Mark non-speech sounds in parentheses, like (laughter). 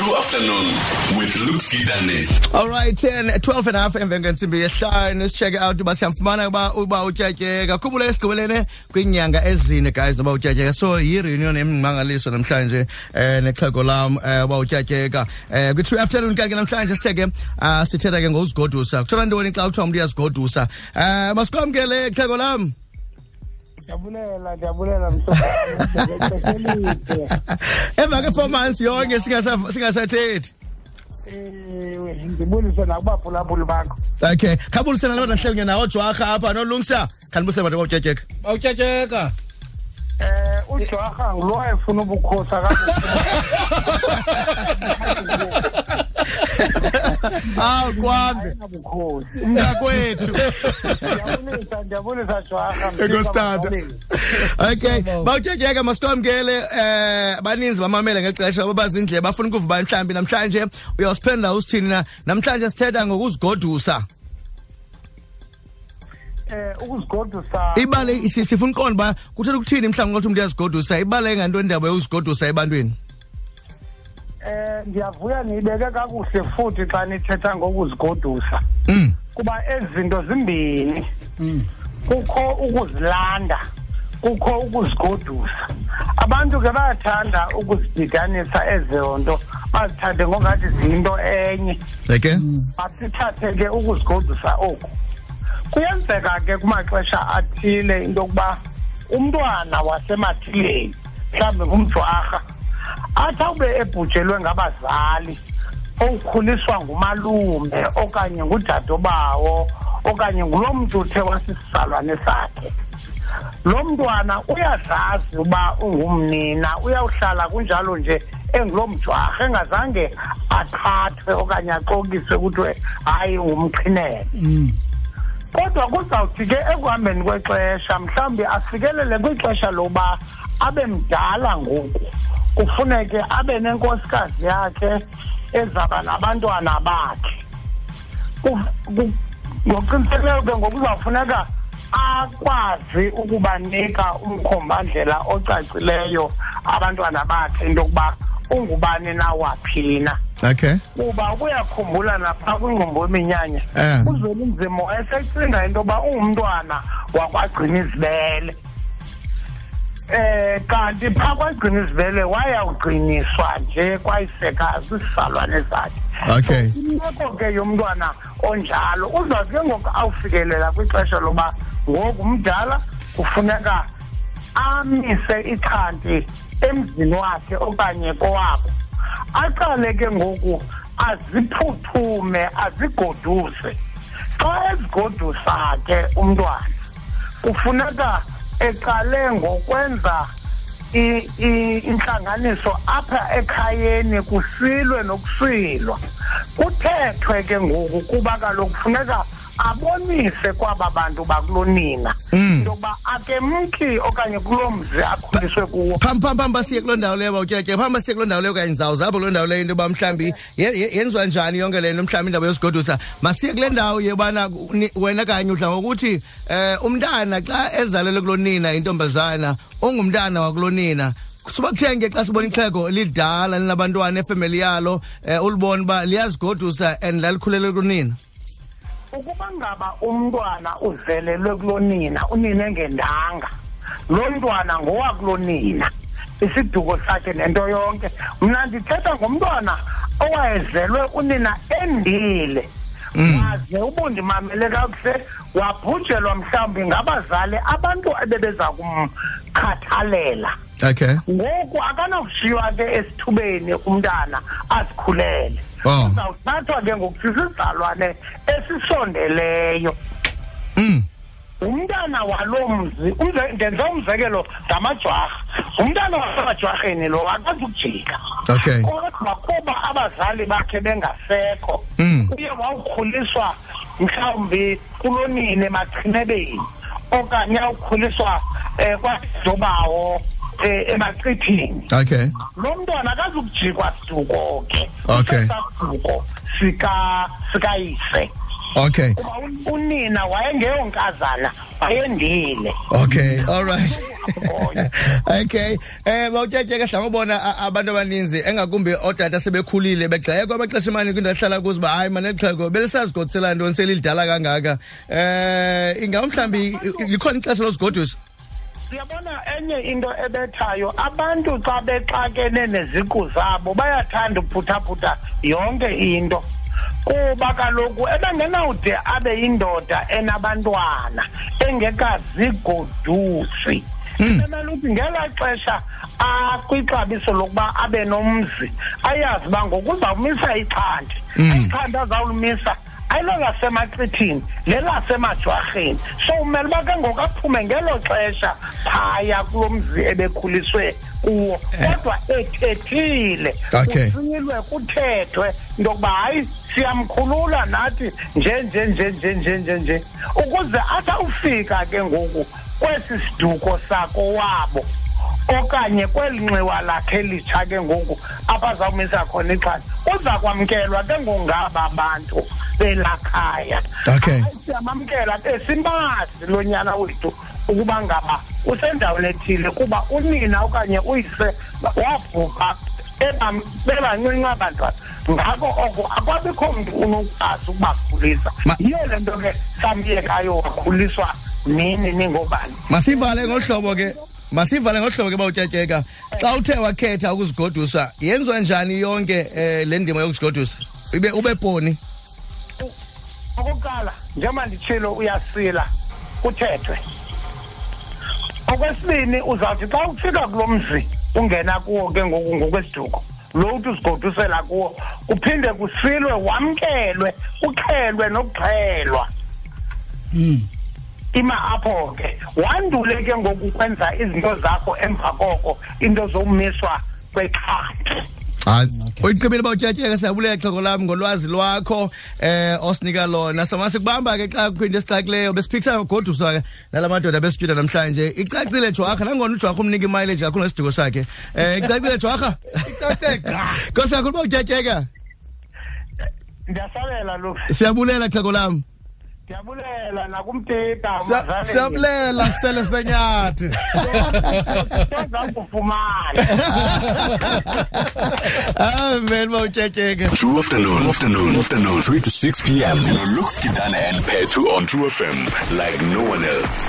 True Afternoon with Luke Skidane. All right 10 12 and then to be a half kwentsimbi yesihlanu sicheck out. Uba siyamfumana uba uba utyatyeka khumbula esigqibelene kwinyanga ezine guys noba utyatyeka so yi-reunion emangaliso namhlanje eh nexhego lam eh uba utyatyeka eh kwi-true afternoon kanti namhlanje sithe ke ah, sithetha ke ngokuzigodusa kuthiwa ntoni xa kuthiwa umntu uyazigodusa eh masikwamkele xhego lam ndiyabulela ndiyabulela mhlobelide (laughs) emva ke-four months yonke singasa- singasathethi. Ewe ndibulise nakubaphulaphuli bakho. Okay khabulisena laba nahlekunya nawo jwarha apha nolungsa khanibulise bantu bawutyatyeka bawutyatyeka um ujwarha ngulo wayefuna ubukhosi awu (laughs) kwambe akabukhosi mntakwethu ndiyabulisa ndiyabulisa jwarha Enkositata. okay bawutyatyeka masikwamkele eh baninzi bamamele ngexesha babazindle bafuna ukuvuba mhlambi namhlanje uyawusiphendula usithini na namhlanje sithetha ngokuzigodusa um ukuzigodusa ibale si- sifuna uqonda uba kuthetha ukuthini mhlawumbi ngokuthi umntu uyazigodusa ibale ngantoni indaba yokuzigodusa ebantwini um ndiyavuya niyibeke kakuhle futhi xa nithetha ngokuzigodusa. Mm. Kuba ezi zinto zimbini. Kukho ukuzilanda kukho ukuzigodusa. Abantu ke bayathanda ukuzididanisa ezo nto bazithathe ngongathi ziyinto enye. Okay masithathe ke ukuzigodusa oku. Kuyenzeka ke kumaxesha athile into yokuba umntwana wasemathileni mhlawumbi ngumjwarha athi awube ebhujelwe ngabazali owukhuliswa ngumalume okanye ngudadobawo okanye ngulo mntu uthe wasisizalwane sakhe. Lo mntwana uyazazi uba ungumnina uyawuhlala kunjalo nje engulo mjwarha engazange athathwe okanye axokiswe kuthiwe hayi ngumqhinele kodwa kuzawuthi ke ekuhambeni kwexesha mhlawumbi afikelele kwixesha loba abe mdala ngoku kufuneke abe nenkosikazi yakhe ezaba nabantwana bakhe. Ngokuqinisekileyo ke ngokuzawufuneka akwazi ukubanika umkhombandlela ocacileyo abantwana bakhe into yokuba ungubani na waphi na. Okay. Kuba ubuyakhumbula napha kwingqumbo yeminyanya Eh. uzwela umzimo esecinga into yoba ungumntwana wakwagcina izibele eh kanti phaa kwagcina izibele wayawugciniswa nje kwayisekazi isizalwane zakhe. Okay. Imeko ke yomntwana onjalo. Uzawuthi ke ngoku awufikelela kwixesha loba ngoku mdala kufuneka amise ichanti emzini wakhe okanye kowabo. Aqale ke ngoku aziphuthume azigoduse. Xa ezigodusa ke umntwana kufuneka eqale ngokwenza i- i- intlanganiso apha ekhayeni kusilwe nokusilwa kuthethwe ke ngoku kuba kaloku funeka abonise kwaba bantu bakulonina Mm. Into yokuba akemki okanye kuloo mzi akhuliswe kuwo. Phambi phambi phambi basiye kuloo ndawo leyo bawutyatyeka phambi basiye kuloo ndawo leyo kanye ndizawuzapho kuloo ndawo leyo into yoba mhlawumbi ye- ye- yenziwa njani yonke le nto mhlawumbi indaba yozigodusa masiye kule ndawo yebana ni- wena kanye udla ngokuthi eh umntana xa ezalelwe kuloo nina intombazana ungumntana wakuloo nina. Suba kuthenge xa sibona ixhego lidala linabantwana efemeli yalo um ulibona uba liyazigodusa and lalikhulele kunina ukuba ngaba umntwana uzelelwe kulonina unina engendanga lo mntwana ngowakulonina isiduko sakhe nento yonke. Mna ndithetha ngomntwana owayezelwe unina endile. Waze ubundimamele kakuhle wabhujelwa mhlawumbi ngabazali abantu ebebeza kumkhathalela okay. Ngoku akanokushiywa ke esithubeni umntana azikhulele. Uzawuthathwa ke ngoku sisizalwane esisondeleyo. Mm umntana waloo mzi ndenza umzekelo ngamajwarha. Umntana wasemajwarheni lo akazukujika Okay. kodwa kuba abazali bakhe bengasekho Mm. uye wawukhuliswa mhlawumbi kulonini emachinebeni okanye awukhuliswa um kwadobawo um emachithini okay. Lo mntwana akazukujikwa siduko ke Okay. sasiduko sika sikayise. Okay. Unina wayengeyonkazana wayendile. Okay all right. (laughs) Okay. Eh bawutyatyeka hla ngobona a- abantu abaninzi engakumbi ootata sebekhulile begxekwa amaxesha amani kwinto ahlala kuzo uba hayi manexhego belisazigodisela ntoni selidala kangaka? Eh ingaba mhlawumbi i- likhona ixesha lozigodusa siyabona enye into ebethayo abantu xa bexakene neziqu zabo bayathanda uphuthaphutha yonke into. Kuba kaloku ebengenawude abe yindoda enabantwana engekazigodusi bemele uthi ngelaa xesha akwixabiso lokuba abe nomzi ayazi uba ngokuzawumisa ixhandi ixhandi azawulumisa ayilolasemaxithini lelasemajwarheni so umele uba ke ngoku aphume ngelo xesha phaya kulo mzi ebekhuliswe kuwo. Kodwa ethethile kusilwe kuthethwe into yokuba hayi siyamkhulula nathi nje nje nje nje nje nje nje. Ukuze athi awufika ke ngoku kwesi siduko sakowabo okanye kweli nxiwa lakhe litsha ke ngoku apha azawumisa khona ixhadi uza kwamkelwa ke ngongaba abantu belakhaya Okay. Hayi, siyamamkela ke simazi lo nyana wethu ukuba ngaba usendaweni ethile kuba unina okanye uyise wabhubha ebam- bebancinci abantwana. Ngako oko akwabikho mntu unokwazi ukubakhulisa. Ma- yiyo le nto ke samyekayo wakhuliswa nini ningobani. Masivale ngohlobo ke masivale ngohlobo ke bawutyatyeka xa uthe wakhetha ukuzigodusa yenziwa njani yonke eh le ndima yokuzigodusa? Ibe ube poni? okokuqala njengoba nditshilo uyasila kuthethwe. Okwesibini uzawuthi xa ufika kulo mzi ungena kuwo ke ngoku ngokwesiduko. Lo uthi uzigodusela kuwo kuphinde kusilwe wamkelwe uxhelwe nokuxhelwa. Ima apho ke wandule ke ngoku kwenza izinto zakho emva koko into zokumiswa kwexhadi uyigqibile bawutyatyeka siyabulela xhego lam ngolwazi lwakho eh osinika lona. Samasikubamba ke xa kukho into esixakileyo besiphikisana ngogoduswa ke nala madoda besituda namhlanje. Icacile jwarha nangona ujwarha umnika imileage kakhulu ngesiduko sakhe. Eh icacile jwarha (laughs) nkosi kakhulu bawutyatyeka ndiyasabela lu siyabulela xhego lam. Ndiyabulela nakumteta Siya- siyabulela sisele senyathi uzakufumana ah (laughs) man bawutyatyeka True afternoon, afternoon, afternoon, 3 to 6 p.m. No Looks Kidane and Petu on True FM like no one else.